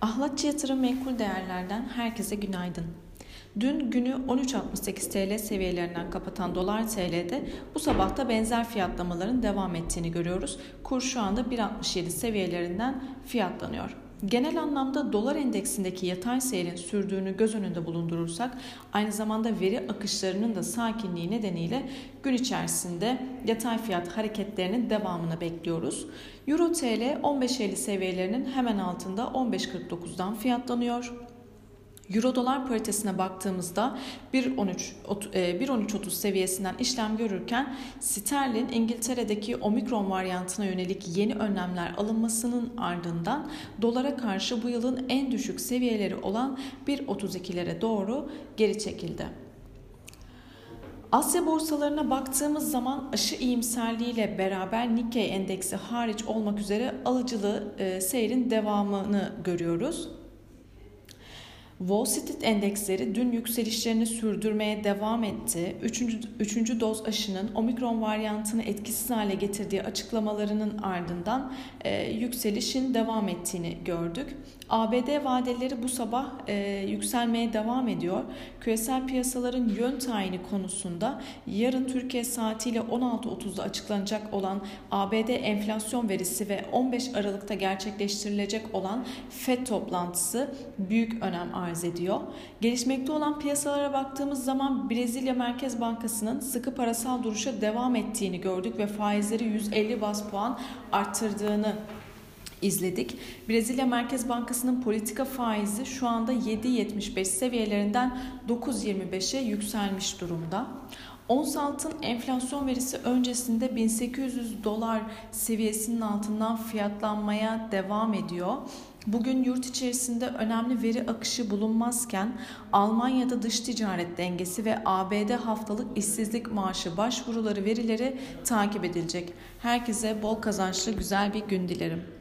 Ahlatçı Yatırım Menkul Değerler'den herkese günaydın. Dün günü 13.68 TL seviyelerinden kapatan dolar TL'de bu sabahta benzer fiyatlamaların devam ettiğini görüyoruz. Kur şu anda 1.67 seviyelerinden fiyatlanıyor. Genel anlamda dolar endeksindeki yatay seyrin sürdüğünü göz önünde bulundurursak aynı zamanda veri akışlarının da sakinliği nedeniyle gün içerisinde yatay fiyat hareketlerinin devamını bekliyoruz. Euro TL 15.50 seviyelerinin hemen altında 15.49'dan fiyatlanıyor. Euro dolar paritesine baktığımızda 1.13.30 e, seviyesinden işlem görürken sterlin İngiltere'deki omikron varyantına yönelik yeni önlemler alınmasının ardından dolara karşı bu yılın en düşük seviyeleri olan 1.32'lere doğru geri çekildi. Asya borsalarına baktığımız zaman aşı iyimserliğiyle beraber Nikkei endeksi hariç olmak üzere alıcılı e, seyrin devamını görüyoruz. Wall Street endeksleri dün yükselişlerini sürdürmeye devam etti. Üçüncü, üçüncü doz aşının omikron varyantını etkisiz hale getirdiği açıklamalarının ardından e, yükselişin devam ettiğini gördük. ABD vadeleri bu sabah e, yükselmeye devam ediyor. Küresel piyasaların yön tayini konusunda yarın Türkiye saatiyle 16.30'da açıklanacak olan ABD enflasyon verisi ve 15 Aralık'ta gerçekleştirilecek olan FED toplantısı büyük önem arz ediyor. Gelişmekte olan piyasalara baktığımız zaman Brezilya Merkez Bankası'nın sıkı parasal duruşa devam ettiğini gördük ve faizleri 150 bas puan arttırdığını izledik. Brezilya Merkez Bankası'nın politika faizi şu anda 7.75 seviyelerinden 9.25'e yükselmiş durumda. Ons altın enflasyon verisi öncesinde 1800 dolar seviyesinin altından fiyatlanmaya devam ediyor. Bugün yurt içerisinde önemli veri akışı bulunmazken Almanya'da dış ticaret dengesi ve ABD haftalık işsizlik maaşı başvuruları verileri takip edilecek. Herkese bol kazançlı güzel bir gün dilerim.